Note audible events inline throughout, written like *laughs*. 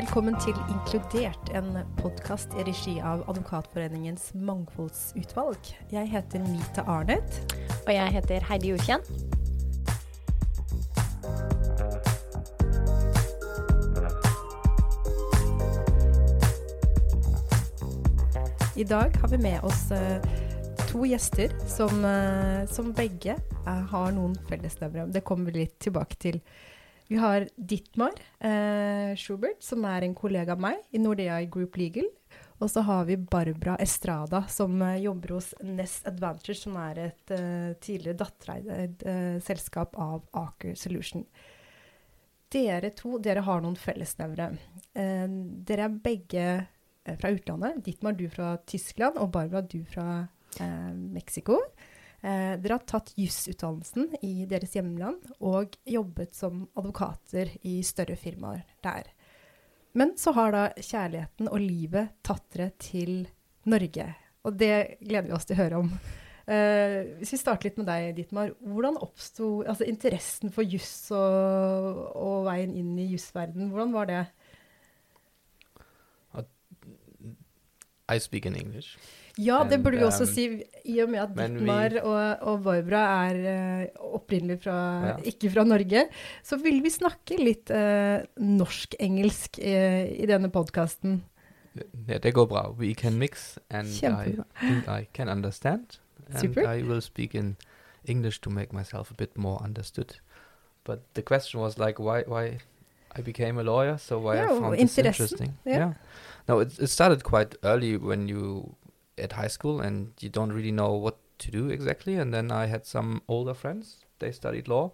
Velkommen til Inkludert, en podkast i regi av Advokatforeningens mangfoldsutvalg. Jeg heter Mita Arnet. Og jeg heter Heidi Jordkjenn. I dag har vi med oss uh, to gjester som, uh, som begge uh, har noen fellesnevnere. Det kommer vi litt tilbake til. Vi har Dittmar Schubert, som er en kollega av meg i Nordea Group Legal. Og så har vi Barbara Estrada, som jobber hos Nest Advantage, som er et tidligere dattereid selskap av Aker Solution. Dere to dere har noen fellesnevnere. dere er begge Eh, fra utlandet. Dittmar, du fra Tyskland, og Barbara, du fra eh, Mexico. Eh, dere har tatt jusutdannelsen i deres hjemland og jobbet som advokater i større firmaer der. Men så har da kjærligheten og livet tatt dere til Norge. Og det gleder vi oss til å høre om. Eh, hvis vi starter litt med deg, Ditmar. Hvordan oppsto altså, interessen for juss og, og, veien inn i jussverdenen? Hvordan var det? I speak in English. Ja, det burde vi også um, si, i og med at Dittmar og, og Barbara er uh, opprinnelig fra ja. ikke fra Norge. Så vil vi snakke litt uh, norsk-engelsk uh, i denne podkasten. Ja, det går bra. We can mix, and I think I can understand. And Super. I will speak in English to make myself a bit more understood. But the question was like, why, why I became a lawyer, so why yeah, I found this interesting. Yeah. yeah. No, it, it started quite early when you at high school and you don't really know what to do exactly. And then I had some older friends. They studied law,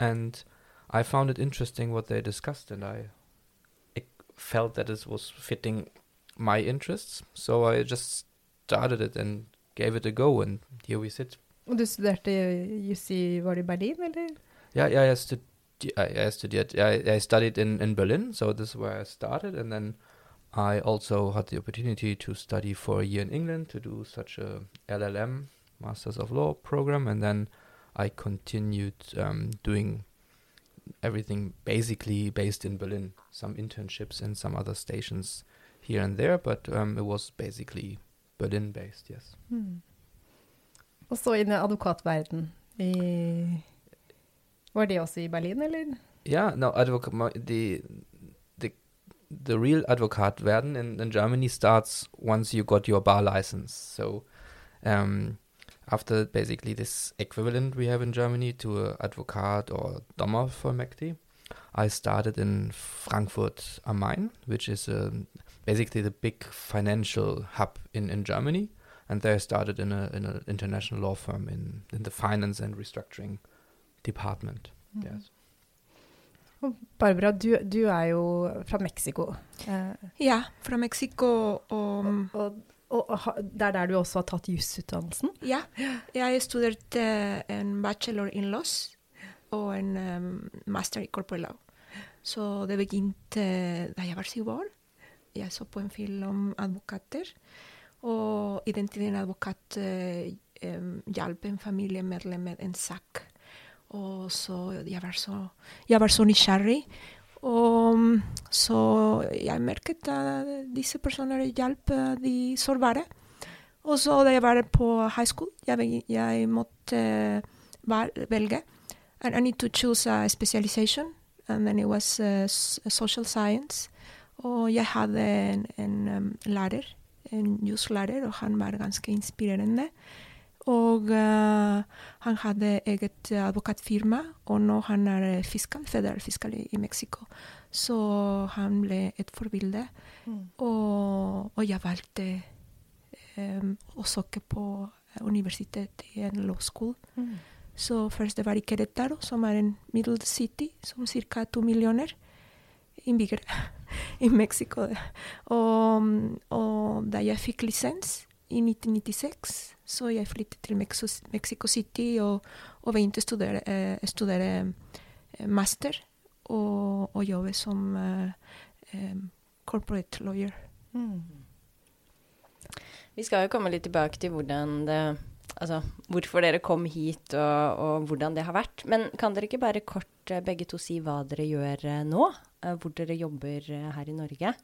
and I found it interesting what they discussed, and I, felt that it was fitting my interests. So I just started it and gave it a go, and here we sit. Du studerte juss i Var det Berlin, eller? Ja, ja jeg, stud I, I studied. I, I studied in in Berlin, so this is where I started, and then I also had the opportunity to study for a year in England to do such a LLM, Masters of Law program, and then I continued um, doing everything basically based in Berlin. Some internships in some other stations here and there, but um, it was basically Berlin based, yes. Hmm. Og så inn i advokatverden. I Var det også i Berlin, eller? Ja, no, advokat, the the real advocate werden in, in Germany starts once you got your bar license. So um, after basically this equivalent we have in Germany to a advocate or Dommerfullmektig, I started in Frankfurt am Main, which is um, basically the big financial hub in, in Germany. And there I started in a in an international law firm in, in the finance and restructuring department. Mm -hmm. Yes. Barbara, du, du, er jo fra Mexico. Eh, ja, fra Mexico og, og, og, og Det er der du også har tatt jusutdannelsen? Ja, jeg studerte en bachelor in laws og en um, master i corporate law. Så det begynte da jeg var syv år. Jeg så på en film om advokater, og i den tiden advokat uh, um, hjalp en familiemedlem med en sak og så jeg var så, jeg var så nysgjerrig. Og så jeg merket at disse personene hjalp de sårbare. Og så da jeg var på high school, jeg, jeg måtte velge. And I need to choose a specialization. And then it was uh, social science. Og jeg hadde en, en um, lærer, en juslærer, og han var ganske inspirerende. Og uh, han hadde eget advokatfirma, og nå han er fiskal, federalfiskal i, i Mexico. Så han ble et forbilde. Mm. Og, og, jeg valgte um, å søke på universitetet i en law school. Mm. Så først det var i Querétaro, som er en middle city, som ca. to millioner innbyggere *laughs* i Mexico. Og, og da jeg fikk lisens i 1996 så jeg flyttet til Mexico City og, og begynte å studere, eh, studere eh, master og, og, jobbe som eh, corporate lawyer. Mm. Vi skal jo komme litt tilbake til hvordan det Altså hvorfor dere kom hit og, og, hvordan det har vært. Men kan dere ikke bare kort eh, begge to si hva dere gjør eh, nå? eh, hvor dere jobber eh, her i Norge?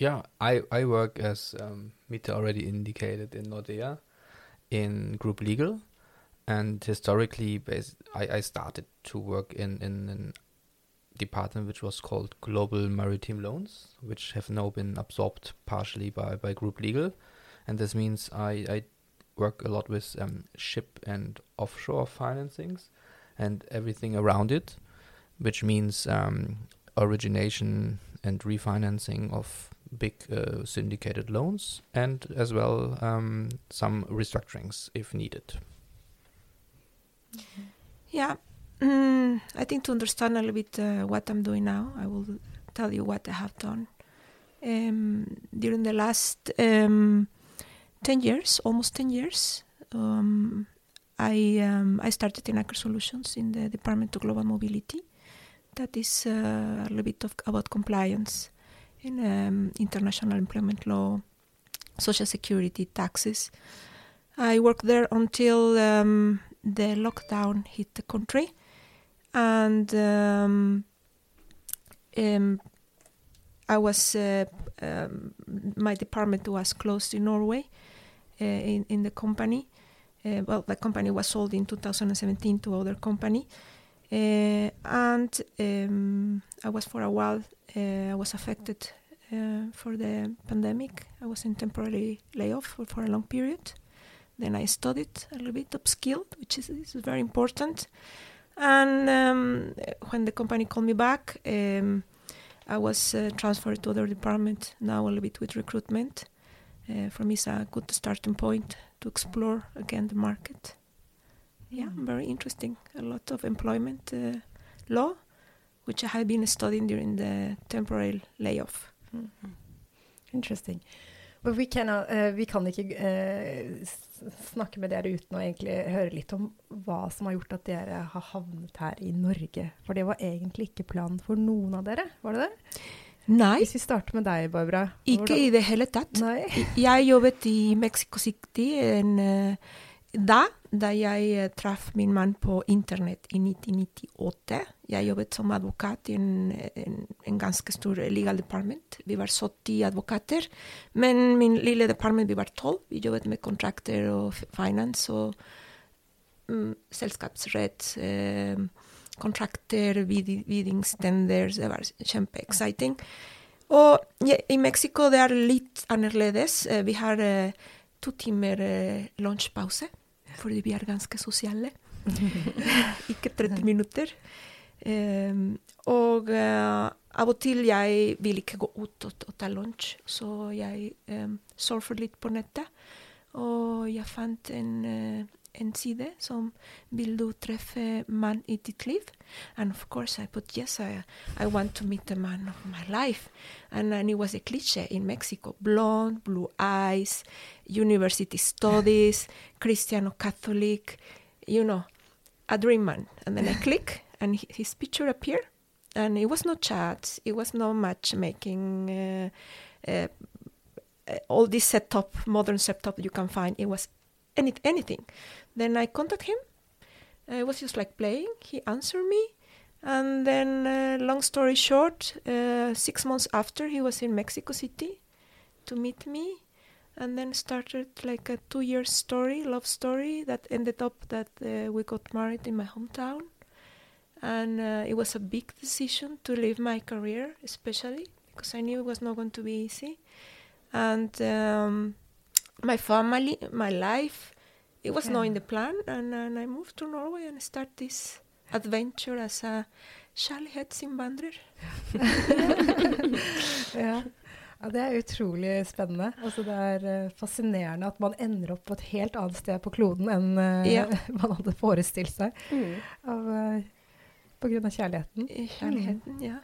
Yeah, I, I work as um, Mita already indicated in Nordea in group legal, and historically, bas- I, I started to work in in an department which was called Global Maritime Loans, which have now been absorbed partially by by group legal, and this means I I work a lot with um, ship and offshore financings and everything around it, which means um, origination and refinancing of big uh, syndicated loans and as well um, some restructurings if needed. Yeah, mm, I think to understand a little bit uh, what I'm doing now, I will tell you what I have done. Um, during the last um, 10 years, almost 10 years, um, I, um, I started in Aker Solutions in the Department of Global Mobility. That is uh, a little bit of, about compliance in um, international employment law, social security, taxes. I worked there until um, the lockdown hit the country, and um, um, I was uh, um, my department was closed in Norway uh, in in the company. Uh, well, the company was sold in 2017 to other company, uh, and um, I was for a while. Uh, I was affected uh, for the pandemic. I was in temporary layoff for, for a long period. Then I studied a little bit upskilled, which is, is very important. And um, when the company called me back, um, I was uh, transferred to other department. Now a little bit with recruitment. Uh, for me, it's a good starting point to explore again the market. Yeah, Mm. very interesting. A lot of employment uh, law, which I had been studying during the temporary layoff. Interesting. But we can, uh, vi kan ikke uh, snakke med dere uten å egentlig høre litt om hva som har gjort at dere har havnet her i Norge. For det var egentlig ikke planen for noen av dere, var det det? Nei, Hvis vi starter med deg, Barbara. ikke i det hele tatt. Nei. Jeg jobbet i Mexico City en, eh, da, da jeg eh, traff min mann på internett i 1998. Jeg jobbet som advokat i en, en, en ganske stor legal department. Vi var 70 advokater, men min lille department vi var 12. Vi jobbet med kontrakter og finance og mm, selskapsrett, eh, kontrakter, standards. Det var kjempeexciting. Og ja, i Mexico det er litt annerledes. Eh, Vi har eh, to timer eh, lunsjpause, fordi vi er ganske sosiale. *laughs* Ikke 30 minutter. Um, og uh, av og til jeg vil ikke gå ut og, og ta lunsj, så jeg um, surfer litt på nettet. Og jeg fant en, eh, en side som vil du treffe mann i ditt liv? And of course I put yes, I, I want to meet the man of my life. And, and it was a cliche in Mexico blonde, blue eyes, university studies, *laughs* Christian or Catholic, you know, a dream man. And then I *laughs* click, and his picture appeared. And it was no chat, it was no matchmaking, uh, uh, all this setup, modern setup you can find. It was any, anything. Then I contact him. I was just like playing. He answered me. And then, uh, long story short, uh, six months after, he was in Mexico City to meet me, and then started like a two-year story, love story that ended up that uh, we got married in my hometown, and uh, it was a big decision to leave my career, especially because I knew it was not going to be easy, and um, my family, my life, it was not in the plan, and, and I moved to Norway and start this adventure as a kjærlighetsinvandrer. *laughs* Ja. ja, det er utrolig spennende. Altså, det er uh, fascinerende at man ender opp på et helt annet sted på kloden enn uh, Ja. *laughs* man hadde forestilt seg Mm. av, eh, på grunn av kjærligheten. Kjærligheten, ja.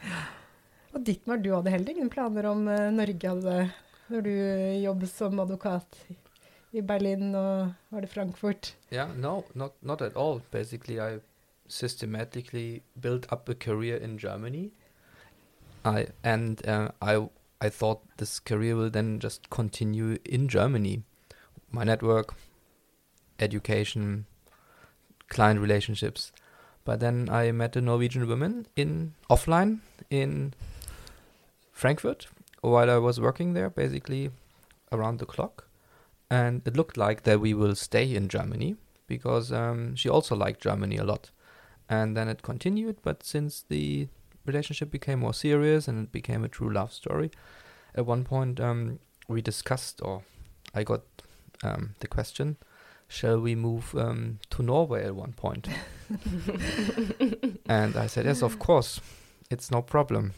Og Dittmar, du hadde heller ingen planer om Norge hadde, når du jobbet som advokat i- Berlin og var det Frankfurt? Yeah, no, not not at all. Basically, I systematically built up a career in Germany. I and uh, I I thought this career will then just continue in Germany. My network, education, client relationships. But then I met a Norwegian woman in offline in Frankfurt while I was working there, basically around the clock. And it looked like that we will stay in Germany because um, she also liked Germany a lot. And then it continued, but since the relationship became more serious and it became a true love story, at one point um, we discussed, or I got um, the question, shall we move um, to Norway at one point? *laughs* and I said, yes, of course, it's no problem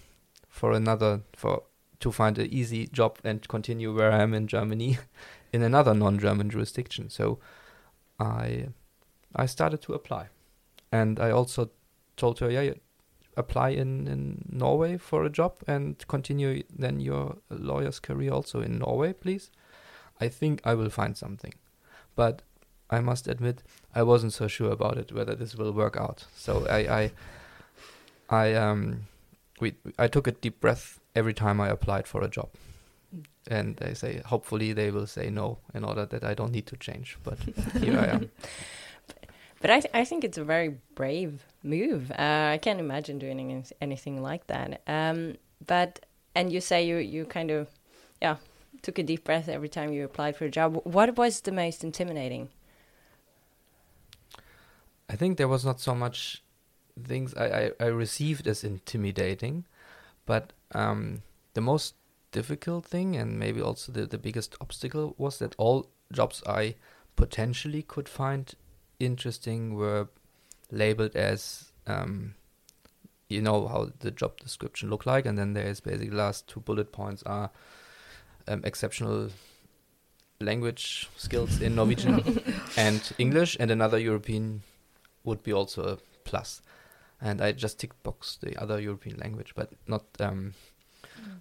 for another for to find an easy job and continue where I am in Germany in another non-German jurisdiction. So I I started to apply, and I also told her, yeah, apply in in Norway for a job and continue then your lawyer's career also in Norway, please. I think I will find something, but I must admit I wasn't so sure about it whether this will work out. So I I I um we I took a deep breath every time I applied for a job. And they say, hopefully, they will say no in order that I don't need to change. But here I am. *laughs* But I, th- I think it's a very brave move. Uh, I can't imagine doing any- anything like that. Um, but and you say you you kind of yeah took a deep breath every time you applied for a job. What was the most intimidating? I think there was not so much things I, I, I received as intimidating, but um, the most difficult thing and maybe also the, the biggest obstacle was that all jobs I potentially could find interesting were labeled as um, you know how the job description look like and then there is basically last two bullet points are um, exceptional language skills in Norwegian *laughs* and English and another European would be also a plus. And I just ticked box the other European language but not um,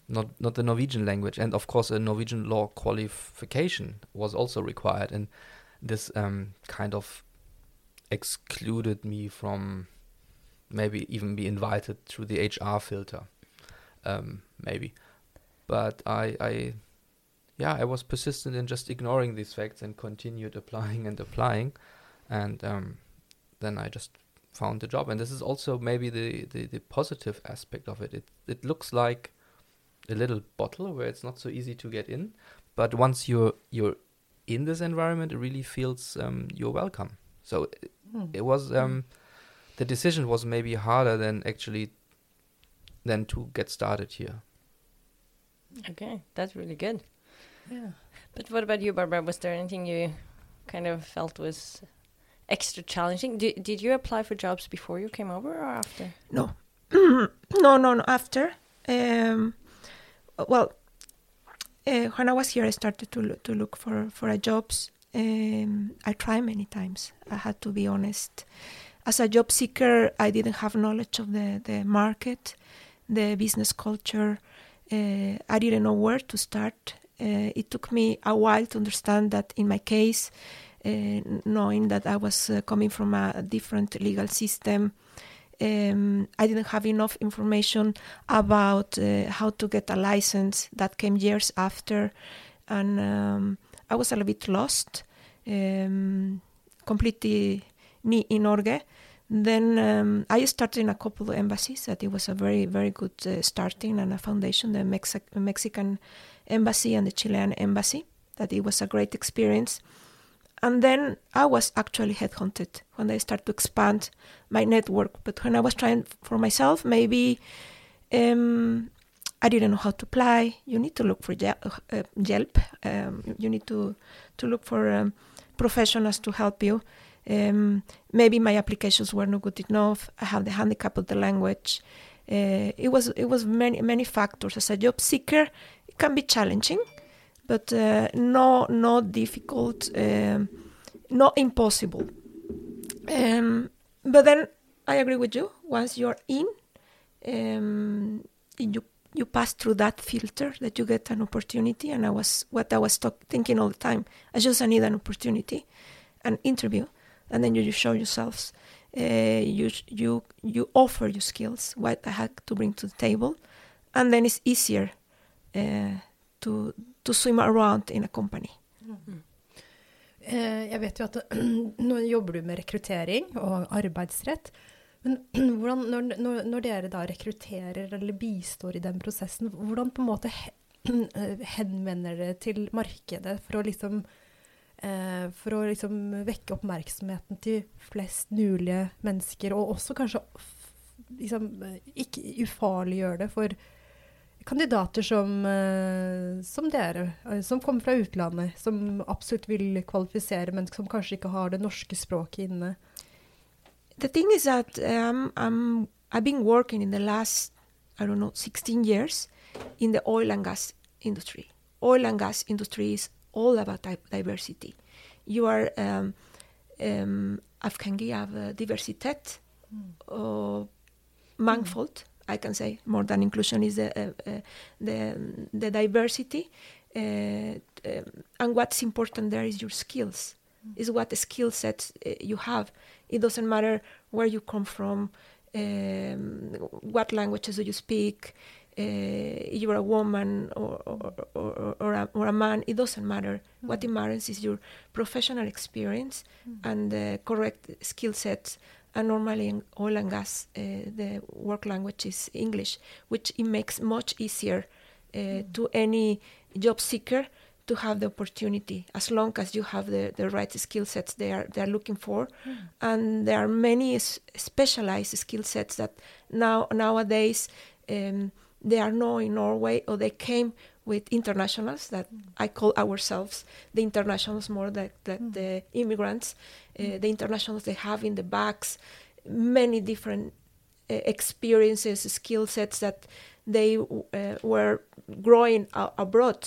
not not the Norwegian language, and of course a Norwegian law qualification was also required, and this um, kind of excluded me from maybe even be invited through the HR filter, um, maybe. But I, I, yeah, I was persistent in just ignoring these facts and continued *laughs* applying and applying, and um, then I just found the job. And this is also maybe the, the, the positive aspect of it. It it looks like a little bottle where it's not so easy to get in, but once you're you're in this environment, it really feels um, you're welcome. So it, Hmm. it was um, the decision was maybe harder than actually than to get started here. Okay, that's really good. Yeah. But what about you, Barbara? Was there anything you kind of felt was extra challenging? Did did you apply for jobs before you came over or after? No, *coughs* no, no, no. After, um, well, uh, when I was here, I started to to look for for a jobs. Um, I tried many times. I had to be honest. As a job seeker, I didn't have knowledge of the the market, the business culture. Uh, I didn't know where to start. Uh, it took me a while to understand that in my case, uh, knowing that I was uh, coming from a different legal system, um, I didn't have enough information about uh, how to get a license. That came years after, and um, I was a little bit lost, um, completely new in Norge. Then um, I started in a couple of embassies. That it was a very, very good uh, starting and a foundation. The Mexi- Mexican embassy and the Chilean embassy. That it was a great experience. And then I was actually headhunted when I started to expand my network. But when I was trying for myself, maybe um, I didn't know how to apply. You need to look for Yel- uh, Yelp. Um, you need to to look for um, professionals to help you. Um, maybe my applications were not good enough. I have the handicap of the language. Uh, it was it was many many factors. As a job seeker, it can be challenging, but uh, no not difficult, um, not impossible. Um, but then I agree with you. Once you're in, um, you you pass through that filter that you get an opportunity. And I was what I was talk, thinking all the time. I just need an opportunity, an interview, and then you, you show yourselves. Uh, you you you offer your skills, what I had to bring to the table, and then it's easier uh, to to swim around in a company. Eh, jeg vet jo at *clears throat* nå jobber du med rekruttering og arbeidsrett. Men *clears throat* hvordan, når, når, dere da rekrutterer eller bistår i den prosessen, hvordan på en måte *clears throat* henvender dere til markedet for å liksom eh, for å liksom vekke oppmerksomheten til flest mulige mennesker, og også kanskje liksom, eh, ikke ufarliggjøre det for kandidater som, eh, som dere, eh, som kommer fra utlandet, som absolutt vil kvalifisere, men som kanskje ikke har det norske språket inne. The thing is that um, I'm, I've been working in the last, I don't know, 16 years in the oil and gas industry. Oil and gas industry is all about di- diversity. You are um, um, Afghangi av uh, diversitet og mangfold, I can say, more than inclusion is the, uh, uh, the, the diversity. Uh, um, and what's important there is your skills, is what the skill sets uh, you have. It doesn't matter where you come from, um, what languages do you speak, uh, you're a woman or, or, or, or, a, or a man, it doesn't matter. What it matters is your professional experience and the correct skill sets. And normally in oil and gas, uh, the work language is English, which it makes much easier uh, to any job seeker to have the opportunity as long as you have the, the right skill sets they are they are looking for. And there are many s- specialized skill sets that now nowadays um, they are known in Norway or they came with internationals that I call ourselves the internationals more than, than the immigrants uh, the internationals they have in the backs many different uh, experiences skill sets that they uh, were growing abroad.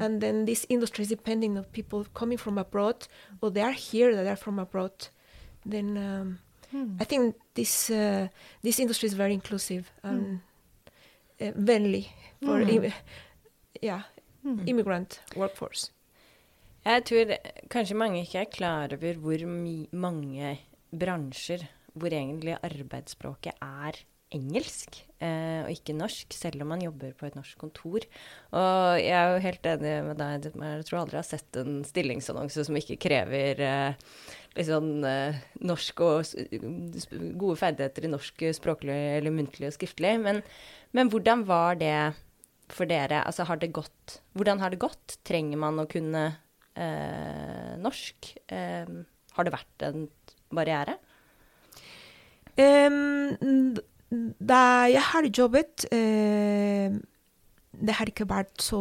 And then this industry is depending on people coming from abroad or they are here that are from abroad. Then um, Hmm. I think this uh, this industry is very inclusive and uh, friendly for Mm. Yeah Hmm. immigrant workforce. Jeg tror kanskje mange ikke er klar over hvor mange bransjer hvor egentlig arbeidsspråket er engelsk eh, og ikke norsk, selv om man jobber på et norsk kontor. Og jeg er jo helt enig med deg. Jeg tror aldri jeg har sett en stillingsannonse som ikke krever eh, litt sånn eh, norsk og sp- gode ferdigheter i norsk språklig eller muntlig og skriftlig. Men, men hvordan var det for dere? Altså har det gått Hvordan har det gått? Trenger man å kunne eh, norsk? Eh, har det vært en barriere? Um, da jeg har jobbet eh, Det har ikke vært så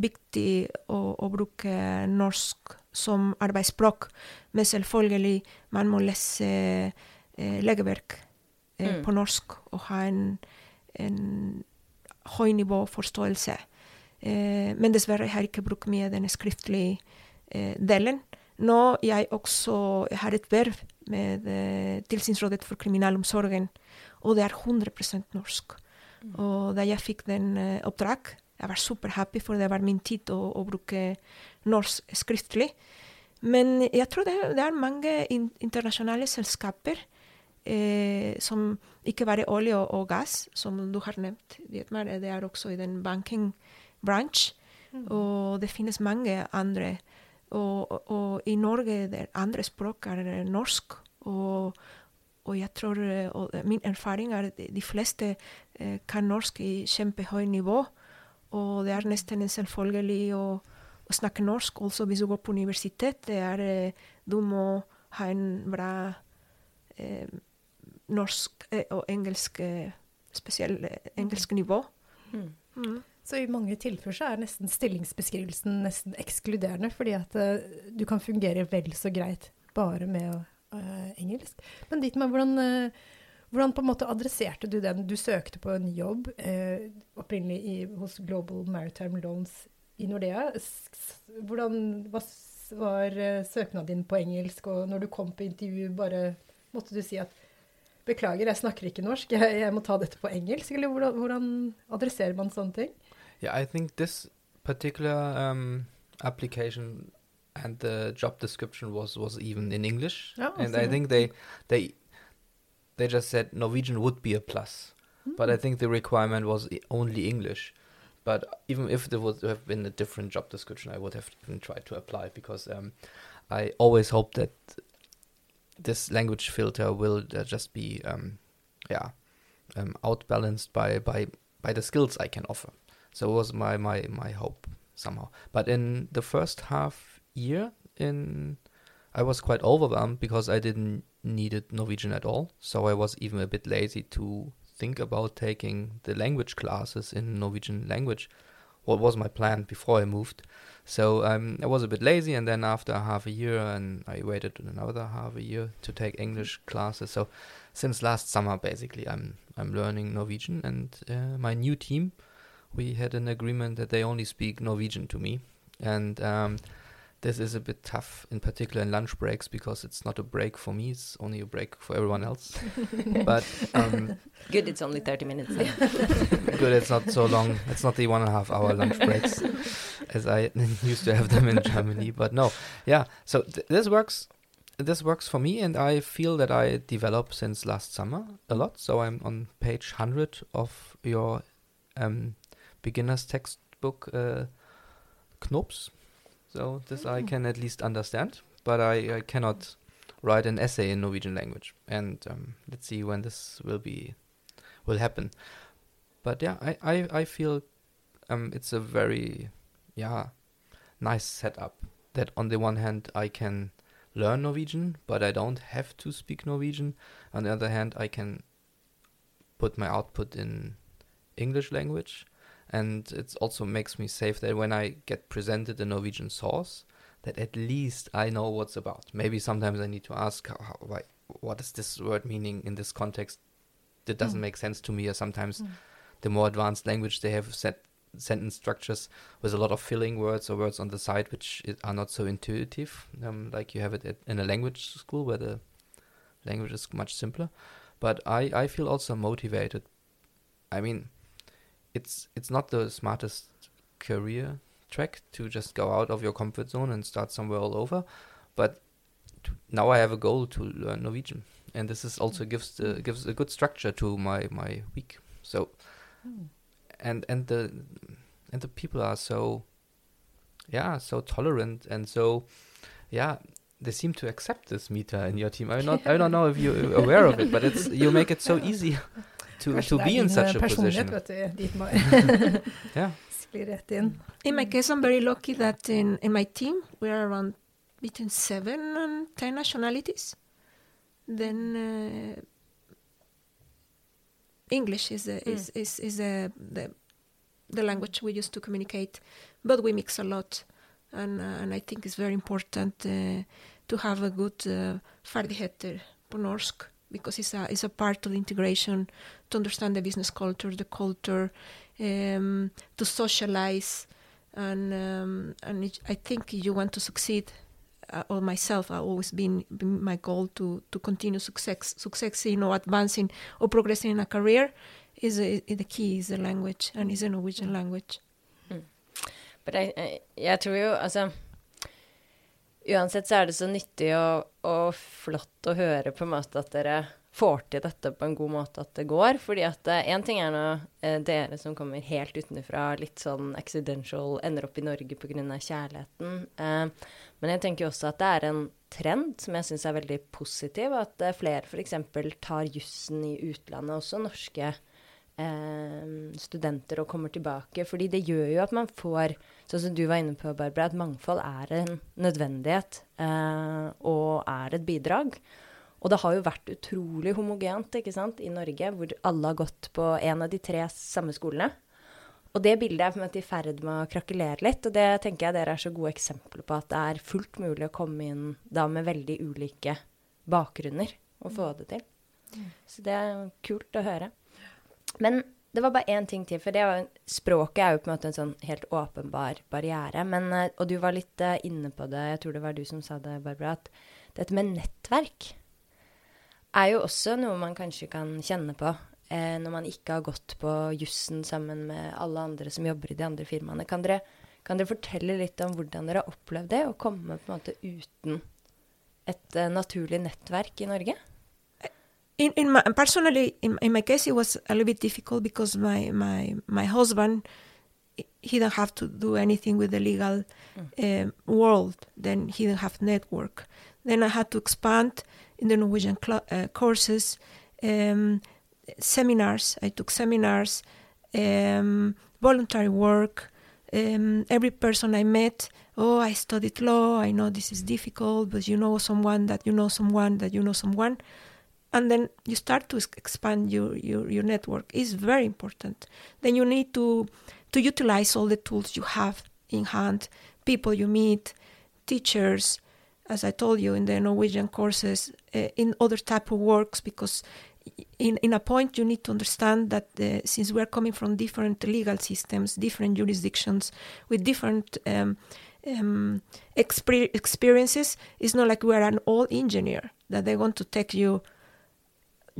viktig å, å bruke norsk som arbeidsspråk, men selvfølgelig man må lese eh, legeverk eh, Mm. på norsk og ha en, en høy nivå forståelse. Eh, men dessverre har jeg ikke brukt mye den skriftlige eh, delen. Nå jeg også har et verv med eh, Tilsynsrådet for kriminalomsorgen, og det er 100 norsk. Og da jeg fikk den eh, oppdrag, jeg var superhappy, for det var min tid å, å bruke norsk skriftlig. Men jeg tror det, det er mange in internasjonale selskaper eh, som ikke bare olje og, gass, som du har nevnt, Dietmar, det er også i den banking branch, og det finnes mange andre. Og, og, og i Norge det andre språk er eh, norsk, og, og jeg tror, eh, og min erfaring er at de fleste eh, kan norsk i kjempehøy nivå, og det er nesten en selvfølgelig å, å snakke norsk, også hvis du går på universitet. Det er, eh, du må ha en bra eh, norsk eh, og engelsk, spesiell spesielt eh, engelsk nivå. Mm. Så i mange tilfeller så er nesten stillingsbeskrivelsen nesten ekskluderende, fordi at uh, du kan fungere vel så greit bare med uh, engelsk. Men dit med hvordan, uh, hvordan på en måte adresserte du den? Du søkte på en jobb eh, opprinnelig i, hos Global Maritime Loans i Nordea. Hvordan hva var eh, søknaden din på engelsk, og når du kom på intervju, bare måtte du si at Beklager, jeg snakker ikke norsk, jeg, jeg må ta dette på engelsk? Eller hvordan, hvordan adresserer man sånne ting? Yeah, I think this particular um, application and the job description was was even in English, Oh, and so- I think they they they just said Norwegian would be a plus, but I think the requirement was only English. But even if there would have been a different job description, I would have even tried to apply because um, I always hope that this language filter will uh, just be, um, yeah, um, outbalanced by by by the skills I can offer. So it was my my my hope somehow. But in the first half year, in I was quite overwhelmed because I didn't needed Norwegian at all. So I was even a bit lazy to think about taking the language classes in Norwegian language. What was my plan before I moved? So um, I was a bit lazy, and then after half a year, and I waited another half a year to take English classes. So since last summer, basically, I'm I'm learning Norwegian, and uh, my new team, we had an agreement that they only speak Norwegian to me, and um, this is a bit tough, in particular in lunch breaks, because it's not a break for me; it's only a break for everyone else. *laughs* but um, Good, it's only 30 minutes. *laughs* good, it's not so long. It's not the one and a half hour lunch *laughs* breaks as I used to have them in Germany. But no, yeah. So th- this works. This works for me, and I feel that I developed since last summer a lot. So I'm on page hundred of your um, beginner's textbook, uh, Knops. So this I Mm. can at least understand, but I, I cannot write an essay in Norwegian language. And um, let's see when this will be will happen. But yeah, I I, I feel um, it's a very yeah nice setup. That on the one hand I can learn Norwegian, but I don't have to speak Norwegian. On the other hand, I can put my output in English language, and it also makes me safe that when I get presented a Norwegian source, that at least I know what's about. Maybe sometimes I need to ask, how, how, why, what is this word meaning in this context? That doesn't Mm. make sense to me. Or sometimes Mm. the more advanced language they have set sentence structures with a lot of filling words or words on the side which are not so intuitive, um, like you have it at, in a language school where the language is much simpler. But I, I feel also motivated. I mean, it's it's not the smartest career track to just go out of your comfort zone and start somewhere all over, but t- now I have a goal to learn Norwegian, and this is also gives the, gives a good structure to my my week. So Mm. and and the and the people are so yeah so tolerant and so yeah they seem to accept this Mita in your team i not i don't know if you're *laughs* aware of it but it's you make it so easy *laughs* to Kanskje to be in such a position vet du, Dietmar. *laughs* yeah Sklir rett inn. In my case, I'm very lucky that in, in my team we are around between seven and ten nationalities. Then uh, English is the, is is is the, the the language we use to communicate, but we mix a lot, and uh, and I think it's very important uh, to have a good uh, ferdigheter på norsk because it's a it's a part of the integration to understand the business culture, the culture, um, to socialize, and um, and it, I think you want to succeed. Uh, or myself, I've always been, been my goal to to continue success, success, you know, advancing or progressing in a career. Is a, the key is the language and is a Norwegian language. But I yeah to you jo, altså Uansett så er det så nyttig og, og flott å høre på en måte at dere får til dette på en god måte, at det går. Fordi at én ting er nå eh, dere som kommer helt utenfra, litt sånn accidental, ender opp i Norge pga. kjærligheten. Eh, men jeg tenker også at det er en trend som jeg syns er veldig positiv. At eh, flere f.eks. tar jussen i utlandet, også norske eh, studenter, og kommer tilbake. Fordi det gjør jo at man får, sånn som du var inne på, Barbara, at mangfold er en nødvendighet eh, og er et bidrag. Og det har jo vært utrolig homogent ikke sant, i Norge, hvor alle har gått på en av de tre samme skolene. Og det bildet er på en måte i ferd med å krakelere litt, og det tenker jeg dere er så gode eksempler på at det er fullt mulig å komme inn da med veldig ulike bakgrunner og få det til. Så det er kult å høre. Men det var bare én ting til, for var, språket er jo på en måte en sånn helt åpenbar barriere. Men, eh, og du var litt eh, inne på det, jeg tror det var du som sa det, Barbara, at dette med nettverk er jo også noe man kanskje kan kjenne på eh, når man ikke har gått på jussen sammen med alle andre som jobber i de andre firmaene. Kan dere, kan dere fortelle litt om hvordan dere har opplevd det, å komme på en måte uten et eh, naturlig nettverk i Norge? In, in my, personally, in, in my case, it was a little bit difficult because my my my husband, he didn't have to do anything with the legal um, world. Then he didn't have network. Then I had to expand in the Norwegian cl- uh, courses, um, seminars. I took seminars, um, voluntary work. Um, every person I met, oh, I studied law. I know this is difficult, but you know someone that you know someone that you know someone, and then you start to expand your, your your network. is very important. Then you need to to utilize all the tools you have in hand, people you meet, teachers, as I told you in the Norwegian courses, uh, in other type of works, because in, in a point you need to understand that uh, since we're coming from different legal systems, different jurisdictions, with different um, um, exper- experiences, it's not like we're an old engineer that they want to take you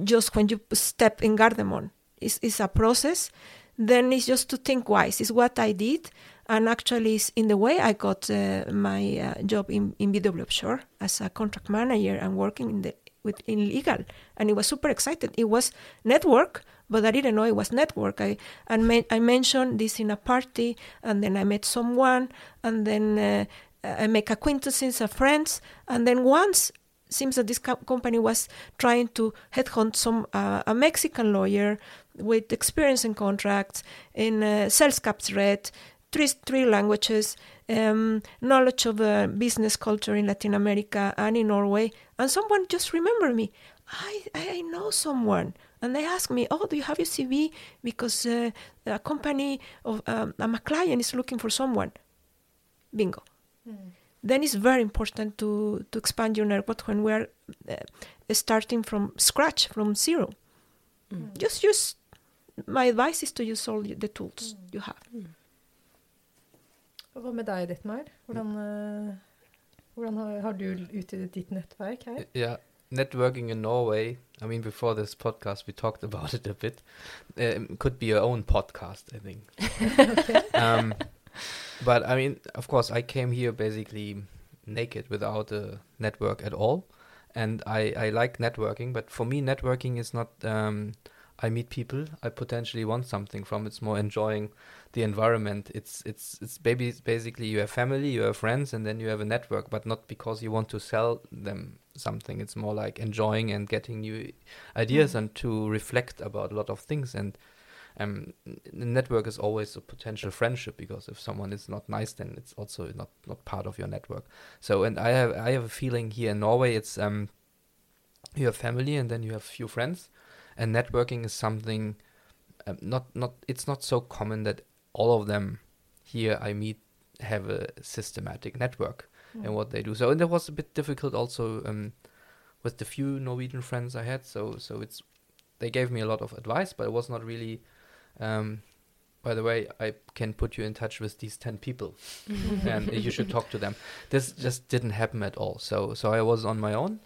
just when you step in Gardermoen. It's, it's a process. Then it's just to think wise. It's what I did and actually it's in the way I got uh, my uh, job in, in BW Offshore as a contract manager and working in the with in legal and it was super excited it was network but I didn't know it was network I and I mentioned this in a party and then I met someone and then uh, I make acquaintances and friends and then once seems that this co- company was trying to headhunt some uh, a Mexican lawyer with experience in contracts in uh, sales caps three, three languages, um, knowledge of uh, business culture in Latin America and in Norway. And someone just remembered me. I, I know someone. And they asked me, Oh, do you have your CV? Because uh, a company of um, a client is looking for someone. Bingo. Then it's very important to, to expand your network when we're uh, starting from scratch, from zero. Just use, my advice is to use all the tools you have. Og hva med deg, Dittmar? Hvordan, eh, hvordan har, har du utvidet ditt nettverk her? Yeah, networking in Norway. I mean, before this podcast, we talked about it a bit. Um, could be your own podcast, I think. *laughs* um, but I mean, of course, I came here basically naked without a network at all, and I I like networking. But for me, networking is not. Um, I meet people I potentially want something from. It's more enjoying the environment. It's it's it's baby basically you have family, you have friends, and then you have a network, but not because you want to sell them something. It's more like enjoying and getting new ideas and to reflect about a lot of things. And um, the network is always a potential friendship because if someone is not nice, then it's also not not part of your network. So and I have I have a feeling here in Norway, it's um, you have family and then you have few friends, and networking is something um, not not it's not so common that all of them here I meet have a systematic network in what they do. So and that was a bit difficult also um, with the few Norwegian friends I had. So so it's they gave me a lot of advice, but it was not really. Um, by the way, I can put you in touch with these ten people, *laughs* and you should talk to them. This just didn't happen at all. So so I was on my own,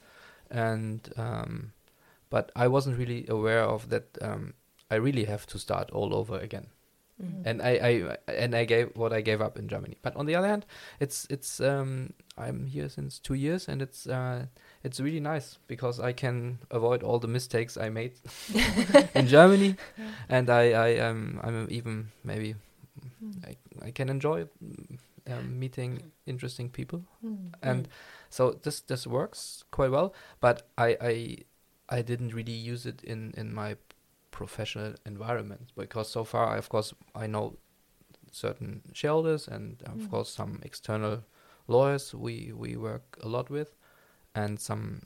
and um, but I wasn't really aware of that. Um, I really have to start all over again and I, I and I gave what I gave up in Germany. But on the other hand, it's it's um, I'm here since two years, and it's uh, it's really nice because I can avoid all the mistakes I made *laughs* in Germany, and I I um, I'm even maybe I, I can enjoy mm, um, meeting interesting people, and so this this works quite well. But I I I didn't really use it in in my professional environment because so far I, of course I know certain shareholders and of Mm. course some external lawyers we we work a lot with and some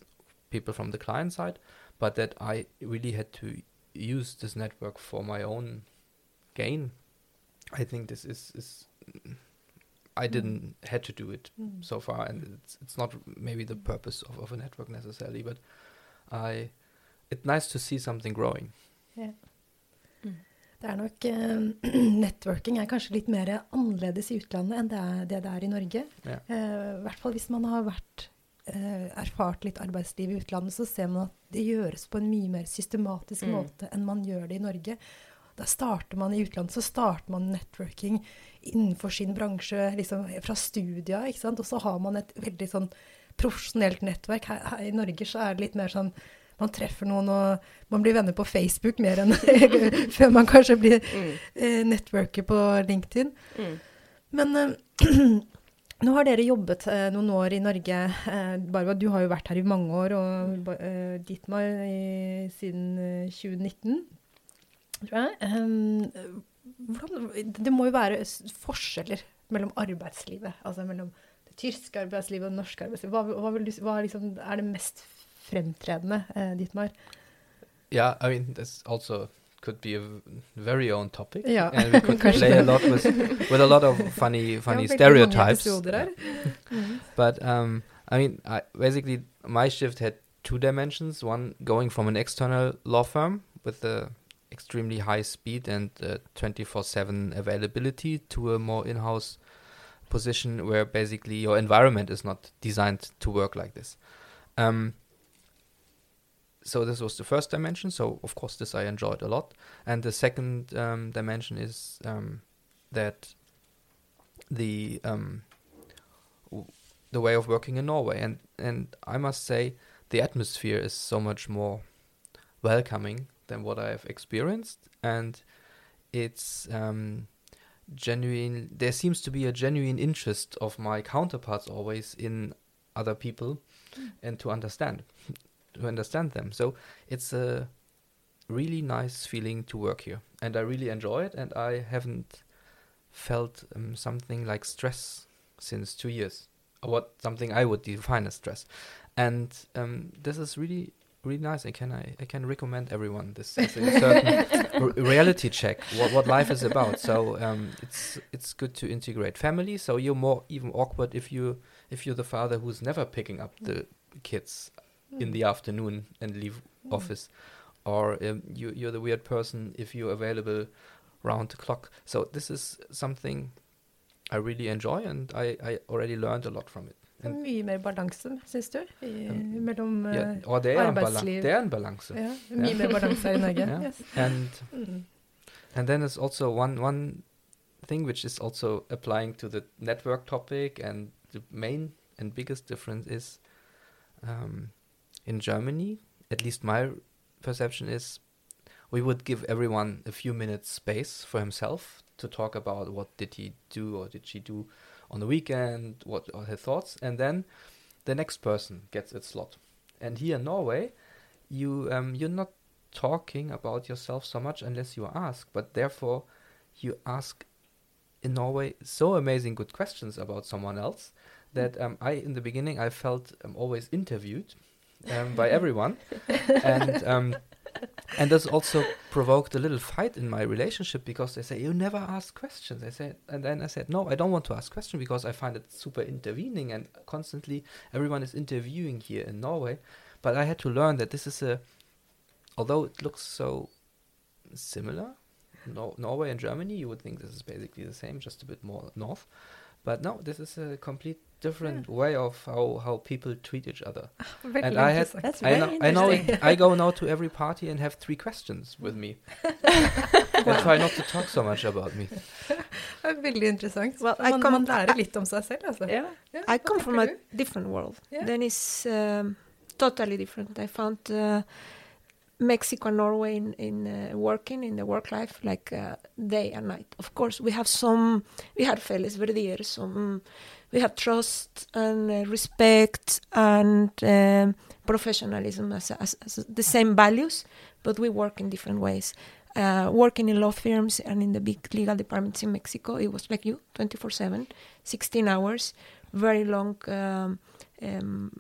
people from the client side but that I really had to use this network for my own gain I think this is is I Mm. didn't had to do it Mm. so far and it's it's not maybe the purpose of, of a network necessarily but I it's nice to see something growing Det er nok eh, *clears throat* Networking er kanskje litt mer annerledes i utlandet enn det er det, det er i Norge. Ja. Eh, I hvert fall hvis man har vært erfart litt arbeidsliv i utlandet, så ser man at det gjøres på en mye mer systematisk Mm. måte enn man gjør det i Norge. Da starter man i utlandet, så starter man networking innenfor sin bransje, liksom fra studia, ikke sant. Og så har man et veldig sånn profesjonelt nettverk. Her, her i Norge så er det litt mer sånn man treffer noen og man blir venner på Facebook mer enn *laughs* før man kanskje blir Mm. eh, networker på LinkedIn. Mm. Men eh, *clears throat* nå har dere jobbet eh, noen år i Norge. Eh, Barbara, du har jo vært her i mange år, og eh, Ditmar i, siden eh, 2019, tror jeg. Eh, hvordan, det må jo være forskjeller mellom arbeidslivet, altså mellom det tyske arbeidslivet og det norske arbeidslivet. Hva, hva, vil hva liksom, er det mest fremtredende, eh, Ja, Yeah, I mean, also could be a very own topic. Ja, And we could *laughs* play a lot with, with a lot of funny, funny Ja, veldig mange stereotypes. *laughs* But um, I mean, I, basically, my shift had two dimensions. One going from an external law firm with the extremely high speed and twenty four seven availability to a more in house position where basically your environment is not designed to work like this. Um, so this was the first dimension. So of course, this I enjoyed a lot. And the second um, dimension is um, that the um, w- the way of working in Norway, and and I must say the atmosphere is so much more welcoming than what I have experienced, and it's um, genuine. There seems to be a genuine interest of my counterparts always in other people, and to understand to understand them. So it's a really nice feeling to work here, and I really enjoy it. And I haven't felt um, something like stress since two years, or what something I would define as stress. And um, this is really really nice. I can I, I can recommend everyone this as a certain *laughs* r- reality check what what life is about. So um, it's it's good to integrate family. So you're more even awkward if you if you're the father who's never picking up the kids in the afternoon and leave office, or um, you you're the weird person if you're available round the clock. So this is something I really enjoy, and I I already learned a lot from it. And Mye mer balanse, syns du? I, Um, mellom eh, yeah, or det er arbeidsliv. det er en balanse. ja, Mye mer balanse i Norge. *laughs* Yeah. Yes. And Mm. and then there's also one one thing which is also applying to the network topic, and the main and biggest difference is um, in Germany. At least my perception is we would give everyone a few minutes space for himself to talk about what did he do or did she do on the weekend, what are her thoughts, and then the next person gets its slot. And here in Norway, you um, you're not talking about yourself so much unless you ask, but therefore you ask in Norway so amazing good questions about someone else that um, I in the beginning I felt um, always interviewed um, by everyone, and um, and this also provoked a little fight in my relationship because they say you never ask questions. I said, and then I said no, I don't want to ask questions because I find it super intervening and constantly everyone is interviewing here in Norway. But I had to learn that this is a, although it looks so similar, no, Norway and Germany, you would think this is basically the same, just a bit more north. But no, this is a complete different way of how, how people treat each other. *laughs* Veldig And I had- That's I very know, I know interesting. I go now to every party and have three questions with me. *laughs* and try not to talk so much about me. Det er veldig interessant. Well, I man, come- man lærer litt om seg selv, altså. Yeah. Ja, I come from a different world. Yeah. Then it's um, totally different. I found uh, Mexico and Norway in, in uh, working in the work life like uh, day and night. Of course, we have some, we have felles verdier, some, we have trust and uh, respect and um, professionalism as, as, as the same values, but we work in different ways. Uh, working in law firms and in the big legal departments in Mexico, it was like you, 24 7, 16 hours, very long um, um,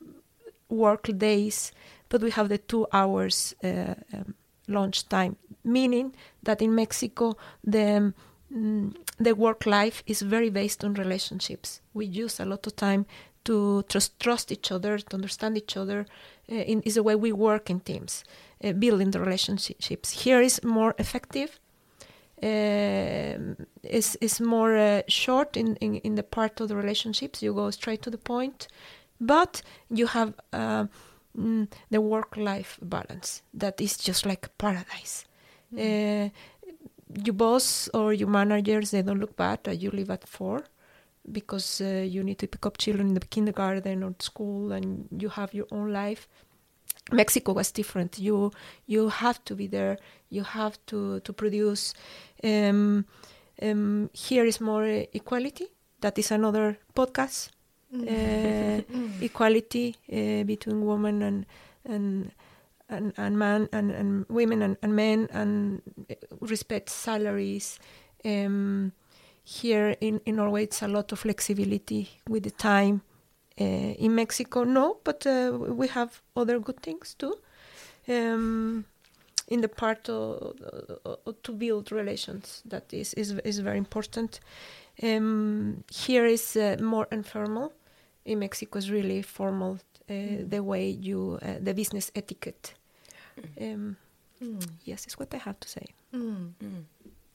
work days, but we have the two hours uh, um, lunch time, meaning that in Mexico, the mm, the work life is very based on relationships. We use a lot of time to trust, trust each other, to understand each other. Uh, in, is the way we work in teams, uh, building the relationships. Here is more effective. Um, is is more uh, short in, in in the part of the relationships. You go straight to the point, but you have uh, mm, the work-life balance that is just like paradise. Uh, your boss or your managers they don't look bad that you leave at four because uh, you need to pick up children in the kindergarten or school and you have your own life Mexico was different. You you have to be there. You have to to produce. Um, um, here is more equality. That is another podcast. Uh, *laughs* equality uh, between women and and and, and and, and women and, and men and uh, respect salaries. Um, here in, in Norway, it's a lot of flexibility with the time. Uh, in Mexico, no, but uh, we have other good things too. Um, in the part of, of, to build relations, that is is, is very important. Um, here is uh, more informal. In Mexico, is really formal. Uh, the way you uh, the business etiquette. Um, Yes, is what I have to say. Mm. Mm.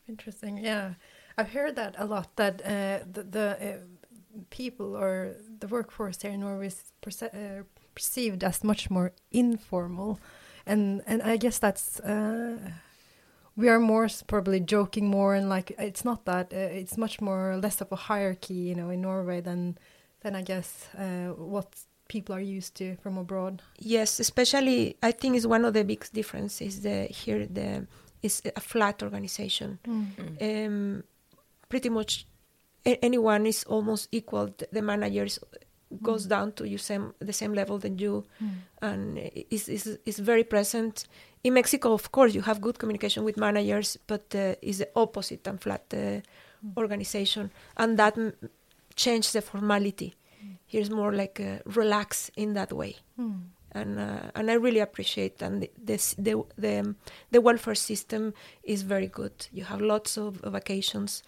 Interesting. Yeah, I've heard that a lot. That uh, the, the uh, people or the workforce here in Norway is perce- uh, perceived as much more informal, and and I guess that's uh, we are more probably joking more and like it's not that uh, it's much more less of a hierarchy, you know, in Norway than than I guess uh, what people are used to from abroad. Yes, especially I think is one of the big differences. The here the is a flat organization. Mm. Um, pretty much a- anyone is almost equal. The- managers goes down to you same the same level than you, and is is is very present. In Mexico, of course, you have good communication with managers, but uh, is the opposite and flat uh, organization, and that m- changed the formality. Here's more like uh, relax in that way and uh, and I really appreciate and the, this the the the welfare system is very good. You have lots of vacations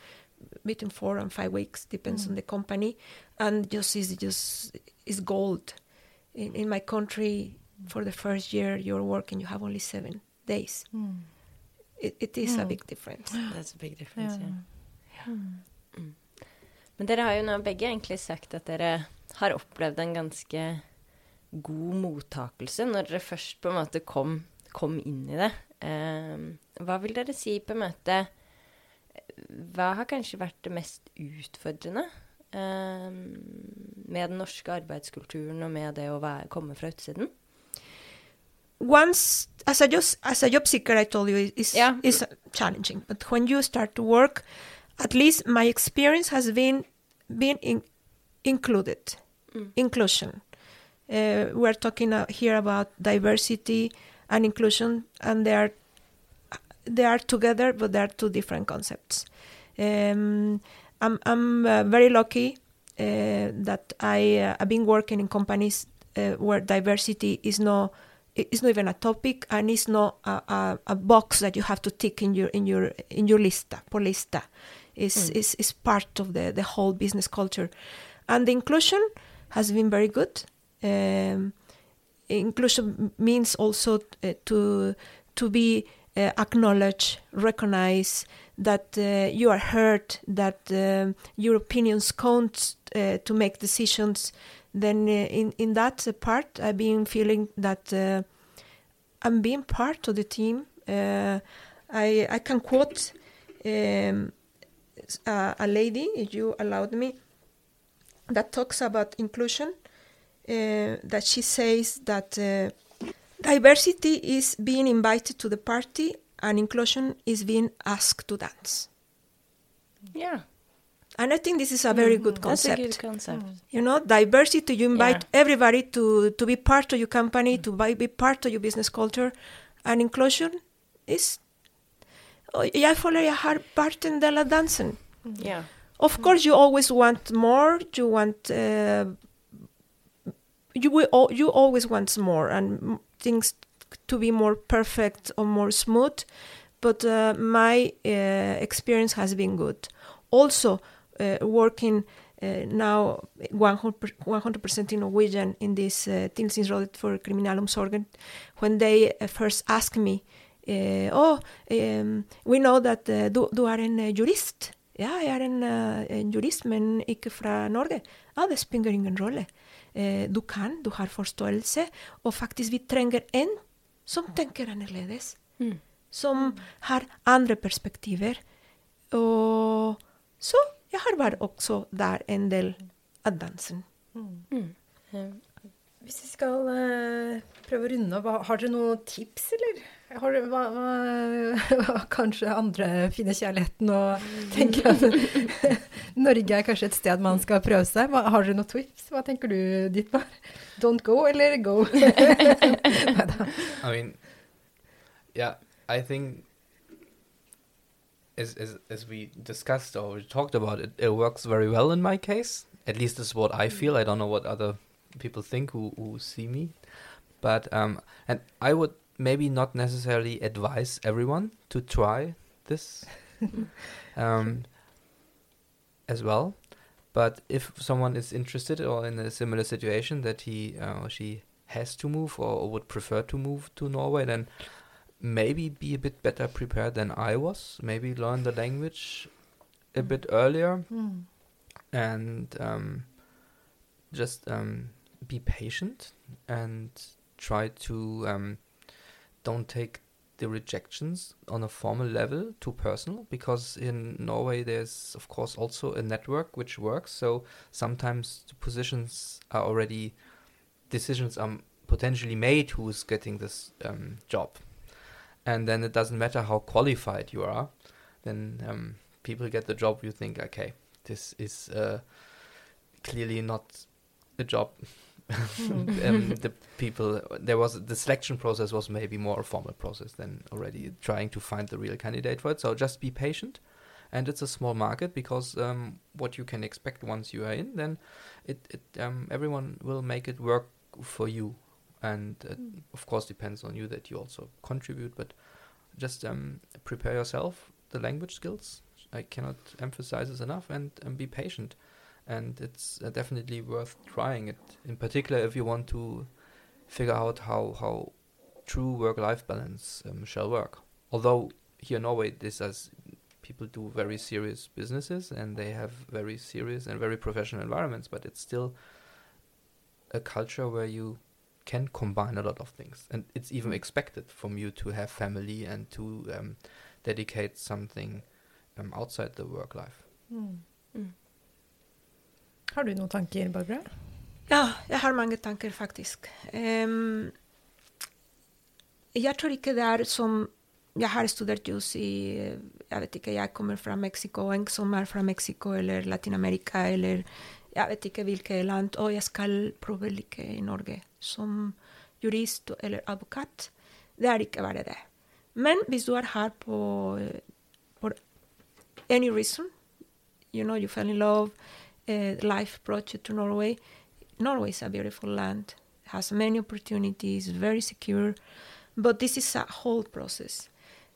between four and five weeks depends on the company, and just is just is gold. In in my country, for the first year you're working, you have only seven days. It, it is a Mm. big difference. *gasps* That's a big difference, Yeah. yeah. Men dere har jo nå begge egentlig sagt at dere har opplevd en ganske god mottakelse når dere først på en måte kom, kom inn i det. Eh, hva vil dere si på en måte Hva har kanskje vært det mest utfordrende eh, med den norske arbeidskulturen og med det å være, komme fra utsiden? once as a just as a job seeker, I told you is Yeah. is challenging. But when you start to work, at least my experience has been been in, included, Mm. inclusion. Uh, we're talking uh, here about diversity and inclusion, and they are they are together, but they are two different concepts. Um, I'm I'm uh, very lucky uh, that I uh, I've been working in companies uh, where diversity is no it's not even a topic and it's not a, a, a box that you have to tick in your in your in your lista por lista is Mm. is is part of the the whole business culture and the inclusion has been very good um, inclusion means also uh, to to be uh, acknowledged recognized that uh, you are heard that um, your opinions count uh, to make decisions then uh, in in that uh, part I've been feeling that uh, I'm being part of the team. Uh, I I can quote um, uh, a lady, if you allowed me, that talks about inclusion. Uh, that she says that uh, diversity is being invited to the party and inclusion is being asked to dance. Yeah. And I think this is a very good that's a concept. good concept. You know, diversity, you invite Yeah. everybody to, to be part of your company, to buy, be part of your business culture. And inclusion is... Oh, jeg føler jeg har vært en del av dansen. Ja. Of course, you always want more. You want... Uh, you, will, you always want more and things to be more perfect or more smooth. But uh, my uh, experience has been good. Also, uh, working uh, now 100%, 100% in Norwegian in this uh, for kriminalomsorgen, when they uh, first asked me, oh, um, we know that uh, du, du en uh, jurist. Ja, jeg er en, uh, en jurist, men ikke fra Norge. Ja, det spiller ingen rolle. Eh, du kan, du har forståelse, og faktisk vi trenger en som tenker annerledes. Mm. Som har andre perspektiver. Og så jeg har vært også der en del av dansen. Mm. Eh, Hvis vi skal eh, prøve å runde opp, har dere noen tips, eller? Har du hva, *laughs* hva, kanskje andre finner kjærligheten og tenker at *laughs* Norge er kanskje et sted man skal prøve seg. Hva, har dere noen tips? Hva tenker du, Dietmar? Don't go, eller go? *laughs* I mean, yeah, I think as as as we discussed or we talked about it, it works very well in my case. At least is what I feel. I don't know what other people think who who see me, but um, and I would maybe not necessarily advise everyone to try this, *laughs* um, as well. But if someone is interested or in a similar situation that he uh, or she has to move or would prefer to move to Norway, then maybe be a bit better prepared than I was. Maybe learn the language a bit earlier Mm. and um, just um, be patient and try to um, don't take the rejections on a formal level too personal because in Norway there's of course also a network which works so sometimes the positions are already decisions are potentially made who's getting this um, job and then it doesn't matter how qualified you are then um, people get the job you think okay this is uh, clearly not a job. *laughs* um, the people there was the selection process was maybe more a formal process than already trying to find the real candidate for it. So just be patient, and it's a small market because um, what you can expect once you are in, then it, it um, everyone will make it work for you, and uh, of course depends on you that you also contribute. But just um, prepare yourself, the language skills. I cannot emphasize this enough, and, and be patient. And it's uh, definitely worth trying it. In particular, if you want to figure out how how true work-life balance um, shall work. Although here in Norway, this as people do very serious businesses and they have very serious and very professional environments, but it's still a culture where you can combine a lot of things, and it's even expected from you to have family and to um, dedicate something um, outside the work life. Mm. Mm. Har du noen tanker, Barbara? Ja, jeg har mange tanker, faktisk. Um, jeg tror ikke det er som Jeg har studert jus i Jeg vet ikke, jeg kommer fra Mexico, en som er fra Mexico eller Latin-Amerika eller jeg vet ikke hvilket land, og jeg skal prøve like i Norge som jurist eller advokat. Det er ikke bare det. Men hvis du er her på for any reason, you know, you fell in love, uh, life brought you to Norway, Norway is a beautiful land, has many opportunities, very secure, but this is a whole process.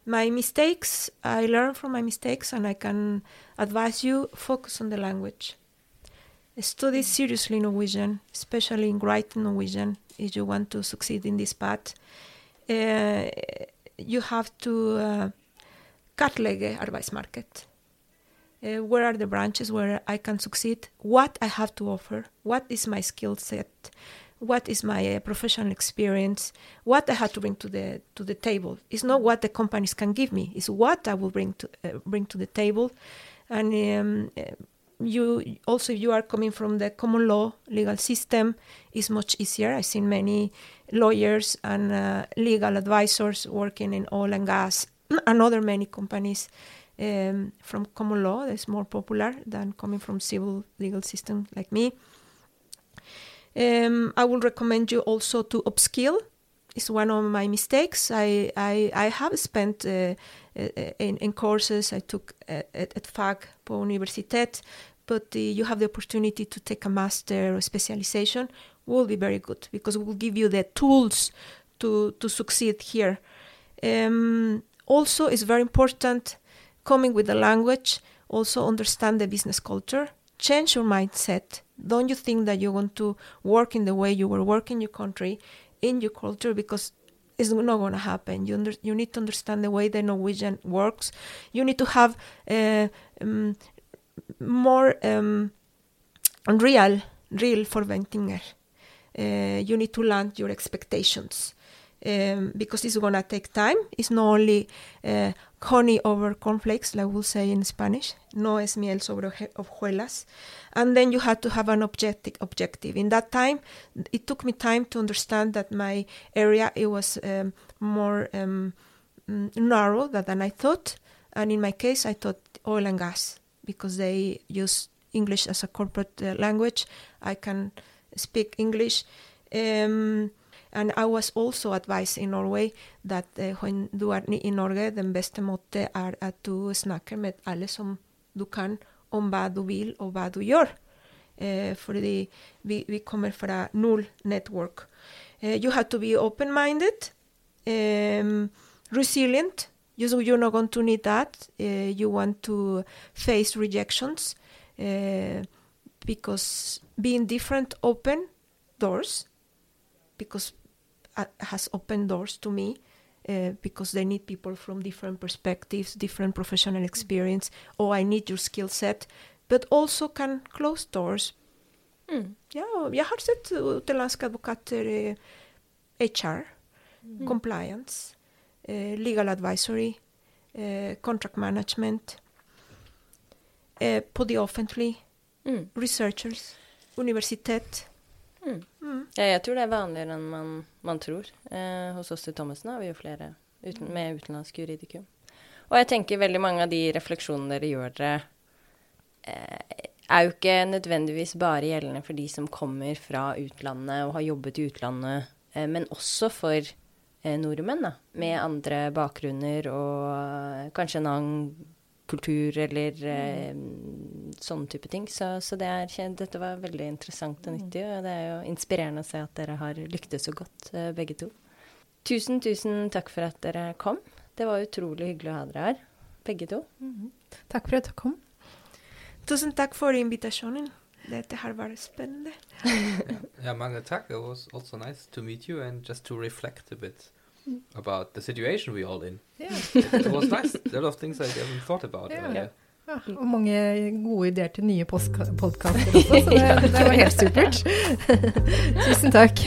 My mistakes, I learn from my mistakes, and I can advise you focus on the language. Study seriously Norwegian, especially in writing Norwegian, if you want to succeed in this path. Uh, you have to uh, kartlegge arbeidsmarked. Uh, where are the branches where I can succeed? What I have to offer? What is my skill set? What is my uh, professional experience? What I have to bring to the to the table? It's not what the companies can give me. It's what I will bring to uh, bring to the table, and um, uh, you also if you are coming from the common law legal system is much easier. I've seen many lawyers and uh, legal advisors working in oil and gas and other many companies um, from common law that's more popular than coming from civil legal system like me. Um, I would recommend you also to upskill. It's one of my mistakes. I I, I have spent uh, uh, in, in courses I took at, at, at FAG universitet, but uh, you have the opportunity to take a master or specialization will be very good because it will give you the tools to to succeed here. Um, also, it's very important coming with the language. Also, understand the business culture. Change your mindset. Don't you think that you want to work in the way you were working in your country, in your culture, because it's not going to happen. You under, you need to understand the way the Norwegian works. You need to have uh, um, more um, real, real forventninger. Uh, you need to land your expectations. Um, because it's gonna take time. It's not only uh, honey over cornflakes, like we'll say in Spanish. No es miel sobre hojuelas. And then you had to have an objective. Objective. In that time, it took me time to understand that my area it was um, more um, mm, narrow than, than I thought. And in my case, I thought oil and gas because they use English as a corporate uh, language. I can speak English. Um, and I was also advised in Norway that eh, when du er i Norge, den beste måte er at du snakker med alle som du kan om hva du vil og hva du gjør. Eh, fordi vi, vi kommer fra null network. Eh, you have to be open-minded, um, resilient. You, you're not going to need that. Uh, you want to face rejections uh, because being different open doors because uh, has opened doors to me uh, because they need people from different perspectives, different professional experience. Oh, I need your skill set, but also can close doors. Mm. Ja, og jeg har sett utenlandske advokater eh, HR, compliance, eh, legal advisory, eh, contract management, på det offentlige, Mm. researchers, universitet. Mm. Mm. Ja, jeg tror det er vanligere enn man, man tror. Eh, hos oss i Thommessen har vi jo flere uten, med utenlandsk juridikum. Og jeg tenker veldig mange av de refleksjonene dere gjør dere, eh, er jo ikke nødvendigvis bare gjeldende for de som kommer fra utlandet og har jobbet i utlandet, eh, men også for eh, nordmenn da, med andre bakgrunner og eh, kanskje en annen kultur eller eh, sånne type ting. Så, så det er, dette var veldig interessant og nyttig, og det er jo inspirerende å se at dere har lyktes så godt, eh, begge to. Tusen, tusen takk for at dere kom. Det var utrolig hyggelig å ha dere her, begge to. Takk for at dere kom. Tusen takk for invitasjonen. Dette har vært spennende. *laughs* Yeah, mange takk. It was also nice to meet you and just to reflect a bit about the situation we all in. Yeah. It was nice. A lot of things I haven't thought about Yeah. earlier. Ja, og mange gode ideer til nye podkaster også, så *laughs* det, det var helt supert. *laughs* Tusen takk.